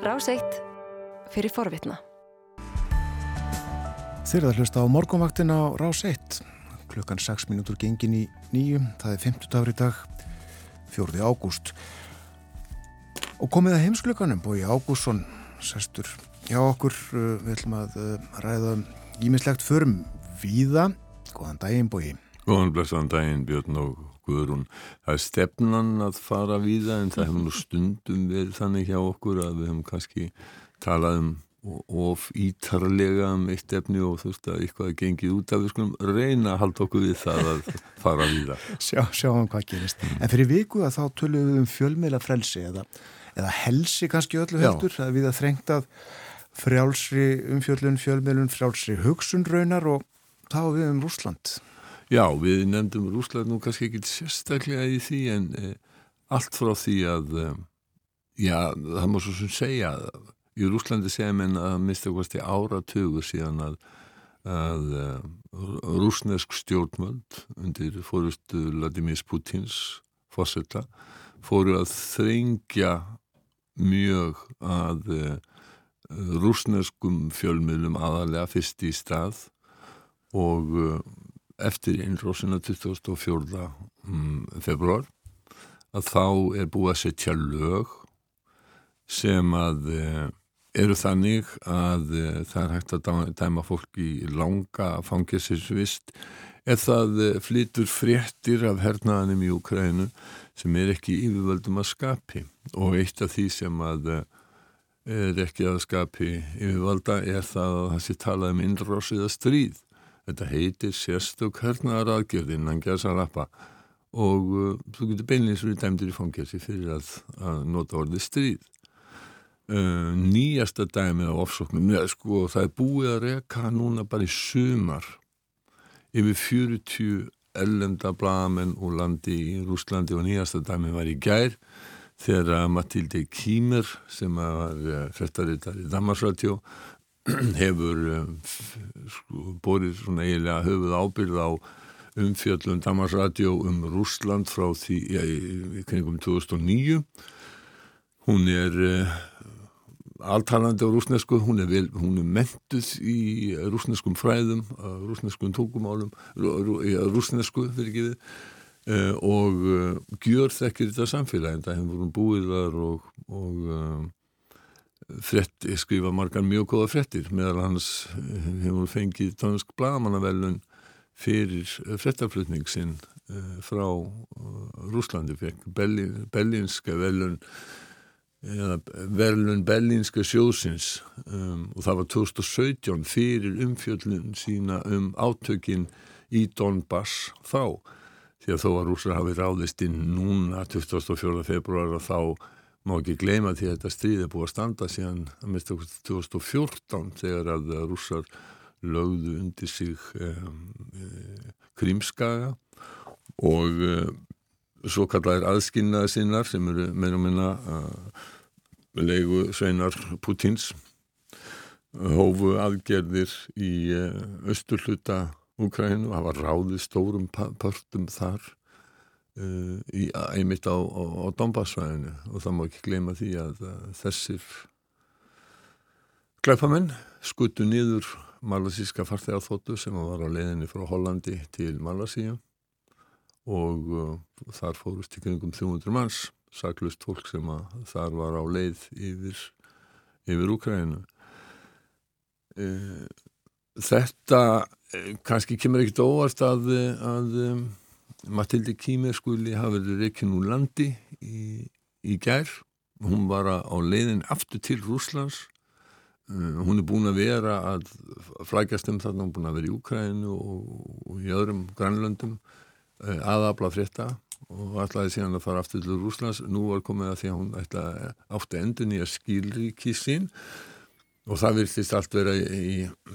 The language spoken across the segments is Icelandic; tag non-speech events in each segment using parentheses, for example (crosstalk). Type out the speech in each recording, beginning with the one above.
Ráseitt fyrir forvitna. Þeir að hlusta á morgunvaktin á Rás 1. Klukkan 6 minútur gengin í nýju. Það er 50 dagur í dag, 4. ágúst. Og komið að heimsklukkanum, bói Ágússon, sestur hjá okkur. Uh, við ætlum að uh, ræða ímislegt förum víða. Góðan daginn, bói. Góðan blessaðan daginn, Björn og Guðrún. Það er stefnan að fara víða en það hefur nú stundum verið þannig hjá okkur að við hefum kannski talað um of ítarlega um eitt efni og þú veist að eitthvað gengið út af við skulum reyna að halda okkur við það að fara víða. Sjá, sjáum hvað gerist. Mm. En fyrir viku að þá tölum við um fjölmeila frelsi eða, eða helsi kannski öllu heldur að við að þrengt að frjálsri umfjöllun, fjölmeilun, frjálsri hugsun raunar og þá við um Rúsland. Já, við nefndum Rúsland nú kannski ekki sérstaklega í því en eh, allt frá því að eh, já, það má svo sem segja í Rúslandi segja menn að mista kosti áratugur síðan að, að uh, rúsnesk stjórnmöld undir fórustu Vladimir Putins fórsetta fóru að þrengja mjög að rúsneskum fjölmiðlum aðalega fyrst í stað og eftir innrósina 24. Um, februar að þá er búið að setja lög sem að eru þannig að uh, það er hægt að dæma fólk í langa fangesinsvist ef það uh, flytur fréttir af hernaðanum í Ukrænu sem er ekki yfirvöldum að skapi og eitt af því sem að er ekki að skapi yfirvalda er það að það sé talað um innrósiða stríð þetta heitir sérstök hernaðar aðgjörð innan gerðsa rappa og þú getur beinleins verið dæmdir í fangesi fyrir að, að nota orðið stríð. Uh, nýjasta dæmi á ofsóknum sko, það er búið að reka núna bara í sumar yfir 40 ellenda blagamenn úr landi í Rúslandi og nýjasta dæmi var í gær þegar Matilde Kímer sem var uh, frettarritar í Damarsratjó (clears throat) hefur uh, sko, borið svona eiginlega höfuð ábyrð á umfjöllum Damarsratjó um Rúsland frá því ja, í, kringum 2009 hún er alltalandi á rúsnesku, hún er, er mentuð í rúsneskum fræðum, rúsneskum tókumálum, rúsnesku fyrir ekki við uh, og uh, gjör þekkir þetta samfélagi, það hefur búið þar og, og uh, frett, skrifa margar mjög góða frettir, meðal hans hefur fengið tónsk blagamannavelun fyrir frettaflutning sinn frá Rúslandi, fekk bellinska velun verðlun Berlínska sjóðsins um, og það var 2017 fyrir umfjöldun sína um átökin í Donbass þá því að þó að rúsar hafi ráðist inn núna 24. februar og þá má ekki gleyma því að þetta stríð er búið að standa síðan að mista 2014 þegar að rúsar lögðu undir sig um, um, krimskaga og um, svo kallar aðskynnaði sinnar sem eru meira og minna uh, leigu sveinar Putins hófu aðgerðir í uh, austurluta Úkrænu hafa ráðið stórum pörtum þar í, einmitt á, á, á Dombassvæðinu og það má ekki gleyma því að uh, þessir glæpamenn skutu niður malasíska farþegarþóttu sem var á leiðinni frá Hollandi til Malasíu og uh, þar fórust í kringum 300 manns, saklust fólk sem að þar var á leið yfir, yfir Úkrænu. Uh, þetta uh, kannski kemur ekkert óvart að, að um, Matildi Kímer skuli hafa verið reikinn úr landi í, í gær. Hún var á leiðin aftur til Rúslands. Uh, hún er búin að vera að flækjast um þarna, hún er búin að vera í Úkrænu og, í öðrum grannlöndum Eh, aðabla frétta og ætlaði síðan að fara aftur til Rúslands nú var komið að því að hún ætlaði átti endun í að skilríki sín og það virtist allt vera í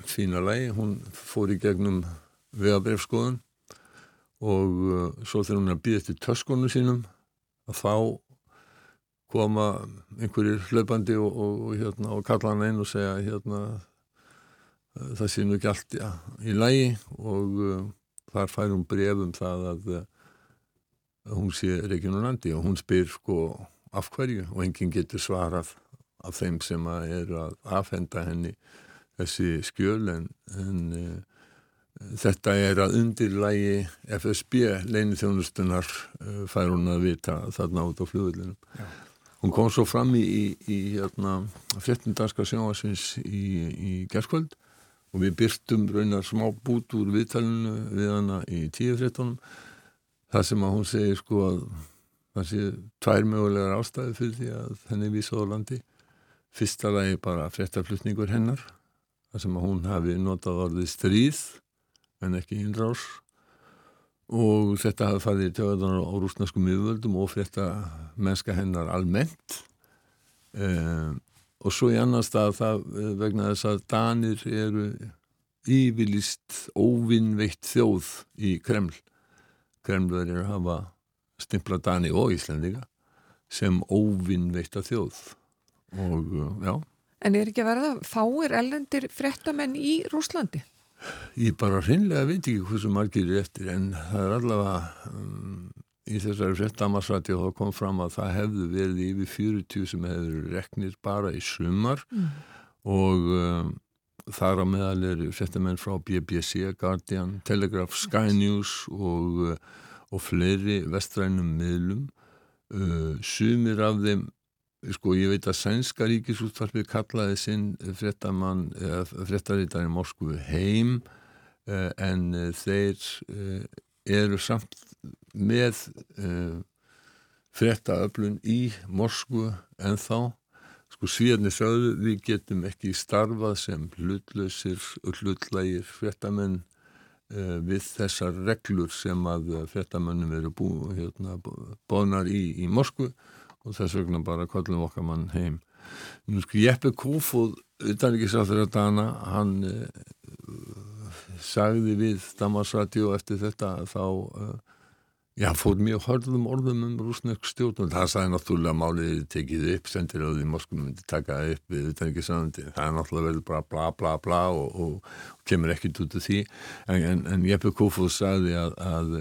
fína lægi, hún fór í gegnum vegabrefskoðun og uh, svo þegar hún er að býða eftir töskonu sínum að þá koma einhverjir hlaupandi og, og, og, hérna, og kalla hann einn og segja hérna, það sé nú ekki allt ja, í lægi og uh, þar fær hún brefum það að, að hún sé Reykján og hún spyr sko af hverju? Og enginn getur svarað af þeim sem að eru að afhenda henni þessi skjöl. En, en uh, þetta er að undirlægi FSB leini þjónustunar uh, fær hún að vita þarna út á fljóðulinum. Hún kom svo fram í, í, í hérna, frettindanska sjónasins í, í gerðskvöld og við byrtum raunar smá bút úr viðtalinu við hana í tíu frettunum það sem að hún segir sko að það sé tvær mögulegar ástæði fyrir því að henni vísa á landi. Fyrsta lagi bara frettarflutningur hennar það sem að hún hafi notað orðið stríð en ekki innrás. Og þetta hafi farið í tjóðan á rúsnaskum yfirvöldum og frétta mennska hennar almennt. Um, og svo í annar stað það vegna þess að Danir eru yfirlist óvinnveitt þjóð í Kreml. Kreml er að hafa stimpla Dani og Íslandika sem óvinnveitt að þjóð. Og já. En er ekki að verða fáir ellendir fréttamenn í Rúslandi? Ég bara hreinlega veit ekki hversu margir er eftir en það er allavega um, í þessari fréttamarsrætti og þá kom fram að það hefðu verið yfir 40 sem hefur reknir bara í sumar mm. og um, þar á meðal eru fréttamenn frá BBC, Guardian, Telegraph, Sky News og, og fleiri vestrænum miðlum uh, sumir af þeim sko ég veit að Sænska ríkisúttarpið kallaði sinn fréttamann fréttarítar í Moskvu heim uh, en uh, þeir eru samt með fréttaöflun í Moskvu en þá sko svíðarnir sögðu við getum ekki starfað sem hlutlausir og hlutlægir fréttamenn uh, við þessar reglur sem að fréttamennum eru bú, hérna, bónar í, í Moskvu og þess vegna bara kollum okkar mann heim. Nú sko Jeppe Kofod, utan ekki sá þeirra dana, hann uh, sagði við Damarsradio eftir þetta þá uh, Já, fór mjög hörðum orðum um rúsnesk stjórn og það sagði náttúrulega málið tekið upp, sendir á því Moskvum myndi taka upp við utan ekki saðandi. Það er náttúrulega vel bara bla bla bla og, og, og kemur ekkit út af því. En, en, en Jeppe Kofod sagði að, að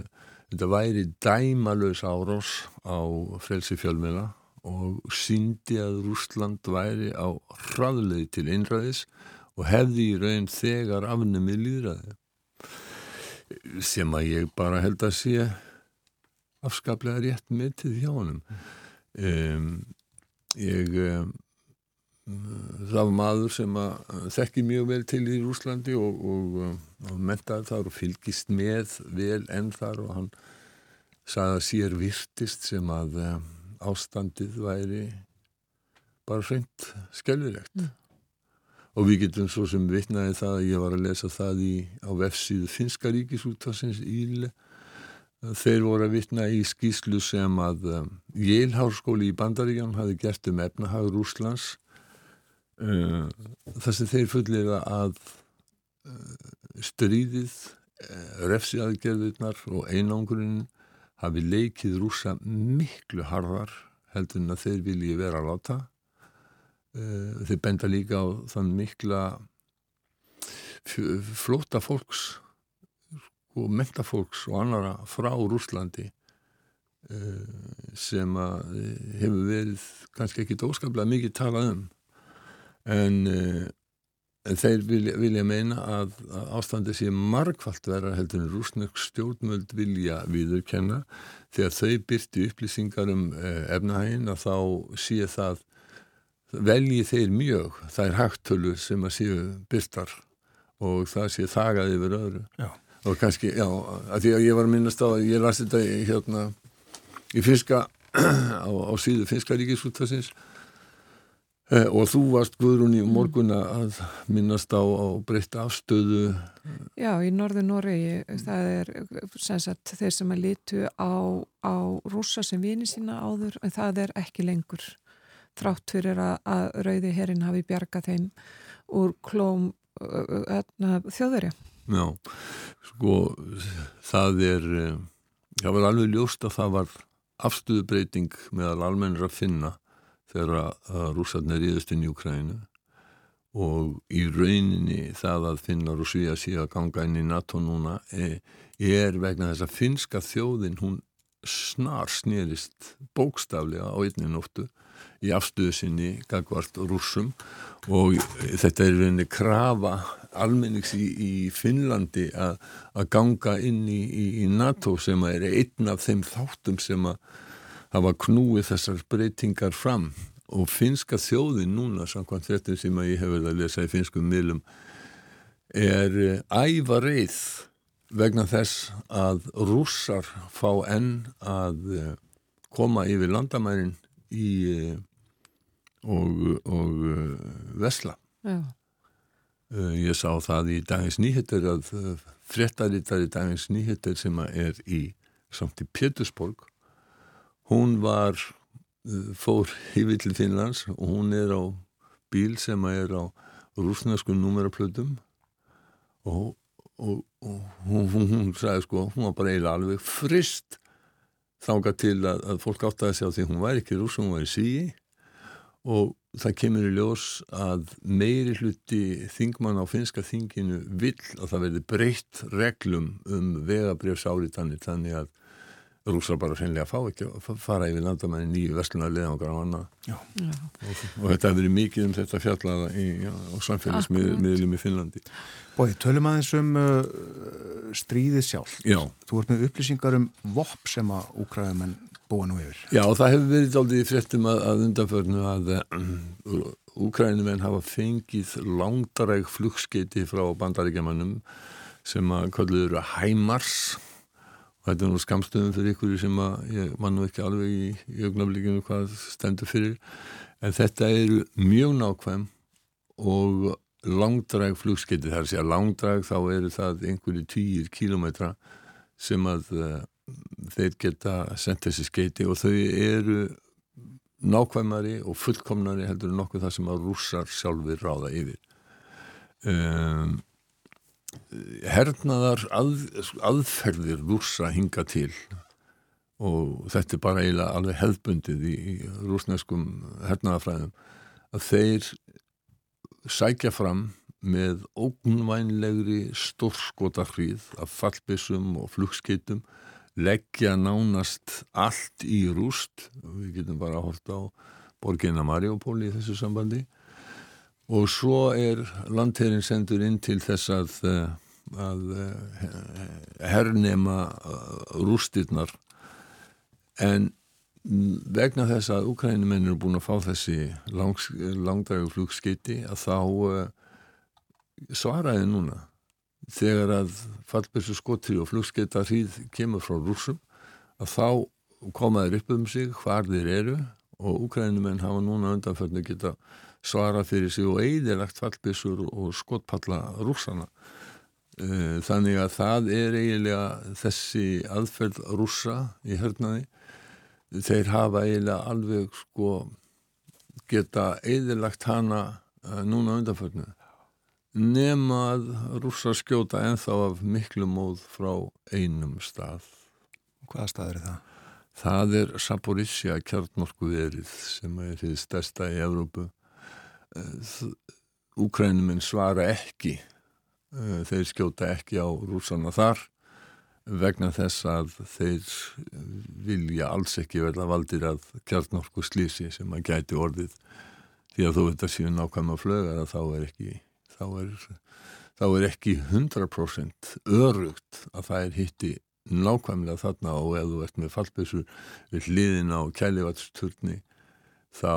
þetta væri dæmalös árós á frelsi fjölmjöla og síndi að Rúsland væri á hraðleði til einræðis og hefði í raun þegar afnumið líðræði sem að ég bara held að sé afskaplega rétt myndið hjá honum. Um, ég um, það var maður sem að þekki mjög vel til í Rúslandi og, og, og mentaði þar og fylgist með vel enn þar og hann sagði að sér virtist sem að um, ástandið væri bara hreint skelvilegt mm. og við getum svo sem vitnaði það að ég var að lesa það í, á vefsíðu Finska ríkisútvarsins Íle Þeir voru að vitna í skýslu sem að um, Yale-hárskóli í Bandaríkján hafi gert um efnahag Rúslands uh, þess að þeir fulliða að uh, stríðið, uh, refsiaðgerðirnar og einangurinn hafi leikið rúsa miklu harðar heldur en að þeir vilji vera að láta. Þeir benda líka á þann mikla flóta fólks og mentafólks og annara frá Rúslandi sem hefur verið kannski ekki óskaplega mikið talað um en, uh, en þeir vilja, vilja meina að, að ástandi sé margfalt vera heldur en rúsnök stjórnmöld vilja viðurkenna. Þegar þau byrti upplýsingar um uh, efnahægin að þá sé það velji þeir mjög þær hægtölu sem að séu byrtar og það sé þagað yfir öðru. Já. Og kannski, já, að því að ég var að minnast á að ég lasi þetta í, hérna í finska (clears throat) á, á síðu finska ríkisúttasins eh, og þú varst Guðrún í morgunna að minnast á, á breytt afstöðu. Já, í norðu Noregi. Það er sem sagt þeir sem að litu á, á rúsa sem vini sína áður en það er ekki lengur. Þrátt fyrir að, að rauði herrin hafi bjargað þeim úr klóm þjóðverja. Já, sko það er eh, það var alveg ljóst að það var afstöðubreiting meðal almennir að finna þegar að rúsarnir íðust inn í Ukrænu og í rauninni það að finna Rúsvíja síðan að ganga inn í NATO núna er, er vegna þess að finska þjóðin hún snar snýrist bókstaflega á einni nóttu í afstöðu sinni gagvart rússum og þetta er reyni krafa almennings í, í Finnlandi að ganga inn í, í, í NATO sem er einn af þeim þáttum sem að hafa knúið þessar breytingar fram. Og finska þjóðin núna samkvæmt þetta sem ég hef verið að lesa í finskum miðlum er æva reið vegna þess að rússar fá enn að eh, koma yfir landamærin í eh, og, og vesla uh, ég sá það í dagins nýhettir að fréttarittar í dagins nýhettir sem er í samt í Pétursborg hún var fór yfir til Finnlands og hún er á bíl sem er á rúsnesku numeraplötum og, og, og hún, hún, hún sagði sko hún var bara eiginlega alveg frist þánga til að, að fólk átti að segja því hún var ekki rús, hún var í síi og það kemur í ljós að meiri hluti þingmann á finska þinginu vill að það verði breytt reglum um vegabrjöfsáriðtanir þannig að rúsar bara sennilega fá ekki að fara yfir landamæni nýju vestlunarlega og annað og, og þetta hefur verið mikið um þetta fjallaða í, já, á samfélagsmiðlum í Finnlandi. Bói, tölum aðeins um uh, stríðið sjálf Já. Þú ert með upplýsingar um VOP sem að úkræðumenn búa nú yfir. Já, það hefur verið aldrei í fréttum að, að undanförnu að (clears throat) Úkrænumenn hafa fengið langdaræg flugskeiti frá bandaríkjamannum sem að kalluður Hæmars og þetta er nú skamstöðum fyrir ykkur sem að ég mann ekki alveg í, í augnaflíkinu hvað stendur fyrir. En þetta eru mjög nákvæm og langdræg flugskeiti þar sé að langdræg þá eru það einhverju týjir kílometra sem að þeir geta sendt þessi skeiti og þau eru nákvæmari og fullkomnari heldur nokkuð það sem að rússar sjálfur ráða yfir. Um, hernaðar að, aðferðir rússa hinga til. Og þetta er bara eiginlega alveg hefðbundið í, í rúsneskum hernaðafræðum að þeir sækja fram með ógnvænlegri stórskotarfríð af fallbissum og flugskeitum leggja nánast allt í rúst. Við getum bara að horta á borginna Mariupol í þessu sambandi og svo er landherrin sendur inn til þess að, eh, að eh, hernema eh, rústirnar. En vegna þess að Ukrænumennir eru búin að fá þessi langdægu flugskeiti að þá svaraði núna. Þegar að fallbessu skotri og flugskeita hríð kemur frá rúsum að þá komaður upp um sig hvar þeir eru og úkrænumenn hafa núna undanförnu geta svara fyrir sig og eigðilegt fallbessur og skotpalla rúsana e, þannig að það er eiginlega þessi aðferð rúsa í hernaði þeir hafa eiginlega alveg sko geta eigðilegt hana e, núna undanförnu nema að rúsa skjóta enþá af miklu móð frá einum stað. Hvaða stað er það? Það er Saporísja kjarnorku verið sem er því stærsta í Evrópu. Úkrænuminn svara ekki, eh, þeir skjóta ekki á rúsana þar vegna þess að þeir vilja alls ekki verða valdir að kjarnorku slísi sem að gæti orðið því að þú veit að síðan nákvæm að flöga að þá er ekki þá er, þá er ekki 100% örugt að það er hitti nákvæmlega þarna og ef þú ert með fallbessu við hliðin á kælivatsturni þá,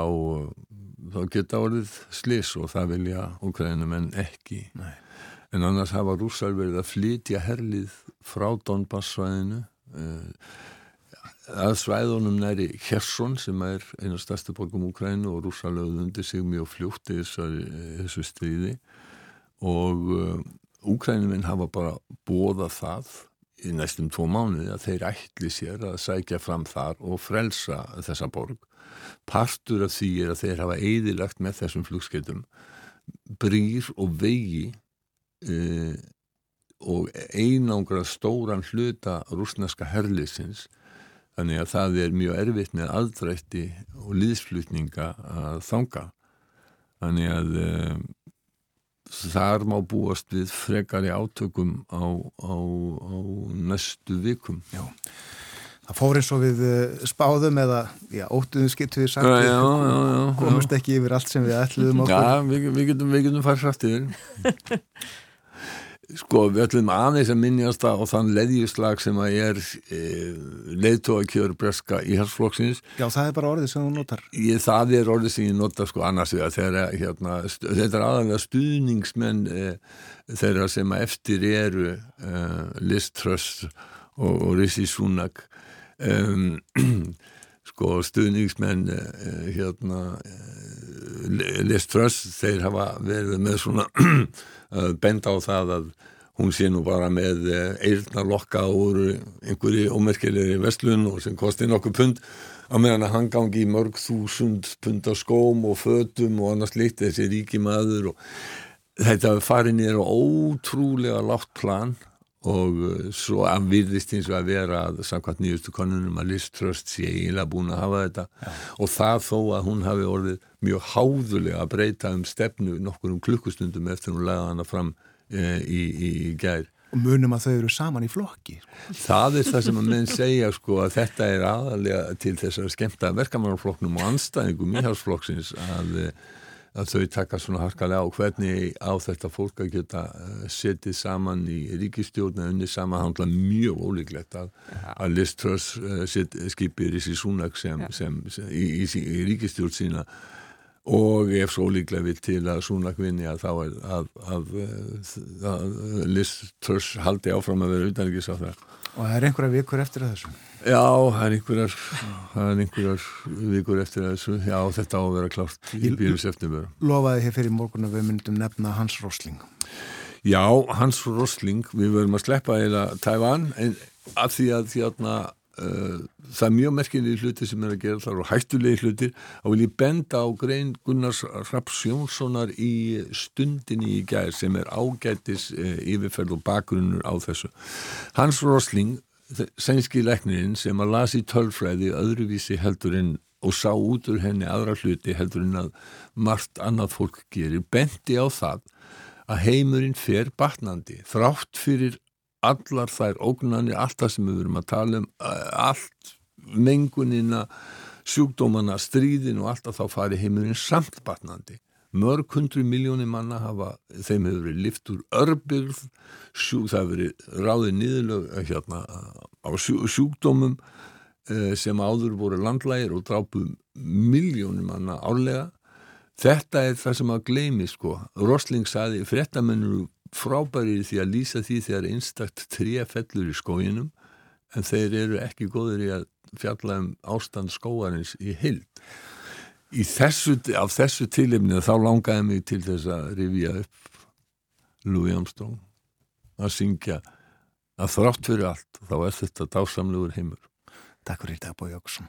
þá geta orðið slis og það vilja Ukraínum en ekki Nei. en annars hafa rússar verið að flytja herlið frá Donbass-svæðinu eh, að svæðunum næri Kherson sem er einu stærstu borgum Úkrænu og rússar lögðu undir sig mjög fljótt í þessu stríði og uh, úkrænuminn hafa bara bóðað það í næstum tvo mánuði að þeir ætli sér að sækja fram þar og frelsa þessa borg. Partur af því er að þeir hafa eðilagt með þessum flugskeitum brýr og vegi uh, og einangra stóran hluta rúsneska herlisins þannig að það er mjög erfitt með aðdrætti og liðsflutninga að þanga. Þannig að uh, þar má búast við frekari átökum á, á, á næstu vikum. Já, það fór eins og við uh, spáðum eða, já, óttuðum skipt við sagt, Já, já, komust ekki yfir allt sem við ætluðum okkur. Já, við, við getum, getum farið frætt yfir (laughs) Sko, við ætlum aðeins að minnjast á þann leðjuslag sem að er e, leiðtóa kjör breska í hersflokksins Já, það er bara orðið sem þú notar. Ég, það er orðið sem ég nota sko annars vegar þegar hérna, stu, þetta er aðalega stuðningsmenn e, þeirra sem að eftir eru e, Liz Truss og, og Rishi Sunak um, (clears throat) sko stuðningsmenn e, hérna e, Liz Truss þeir hafa verið með svona (clears throat) benda á það að hún sé nú bara með eirna lokka úr einhverju ómerkilegri vestlun og sem kosti nokkuð pund á meðan að hann gangi í mörg þúsund pund á skóm og fötum og annars líkt þessi ríki maður og þetta farið nýra ótrúlega látt plan og svo að virðist eins og að vera að samkvæmt nýjustu konunum að Liz Tröst sé eiginlega búin að hafa þetta. Já. og það þó að hún hafi orðið mjög háðulega að breyta um stefnu nokkur um klukkustundum eftir hún lagði hana fram e, í, í, í gær. Og munum að þau eru saman í flokki. Það er það sem að menn segja sko að þetta er aðalega til þess að skemta verkamannarflokknum og anstæðingum íhalsflokksins að að þau taka svona harkalega á hvernig á þetta fólk að geta setið saman í ríkistjórn eða unni samanhandla mjög ólíklegt að, að Liz Truss uh, skipir í síðan sem, sem, sem í, í, í ríkistjórn sína og ef svo líklega vil til að Súnak vinni að þá er að, að, að Liz Truss haldi áfram að vera utanrikis á það. Og það er einhverja vikur eftir þessu? Já, það er einhverjar, er einhverjar vikur eftir þessu. Já, þetta á að vera klárt í byrjus eftir. Lofaði hér fyrir morgun að við myndum nefna Hans Rosling. Já, Hans Rosling, við verum að sleppa eða Tævan en af því að uh, það er mjög merkilegi hluti sem er að gera þar og hættulegi hluti þá vil ég benda á grein Gunnars Raps Jónssonar í stundinni í gær sem er ágætis uh, yfirferð og bakgrunnur á þessu. Hans Rosling sænski leknirinn sem að lasi tölfræði öðruvísi heldurinn og sá út úr henni aðra hluti heldurinn að margt annað fólk gerir bendi á það að heimurinn fer batnandi þrátt fyrir allar þær ógnanir, allt það sem við verum að tala um allt mengunina sjúkdómana, stríðin og allt að þá fari heimurinn samt batnandi mörg hundru miljónir manna hafa, þeim hefur verið lift úr örbyrð, sjú, það hefur verið ráðið niðurlög hérna, á sjú, sjúkdómum eh, sem áður voru landlægir og drápuð miljónir manna álega. Þetta er það sem að gleymi sko. Rosling saði, frettamennur frábærir því að lýsa því þegar einstakt tré fellur í skóginum en þeir eru ekki góður í að fjalla um ástand skóarins í hild. Þessu, af þessu tilefni þá langaði mig til þess að rifja upp Louis Armstrong að syngja að þrátt fyrir allt þá er þetta dásamlegur heimur Takk fyrir þetta Bói Jóksson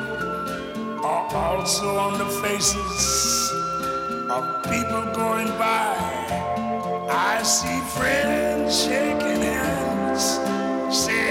are also on the faces of people going by. I see friends shaking hands saying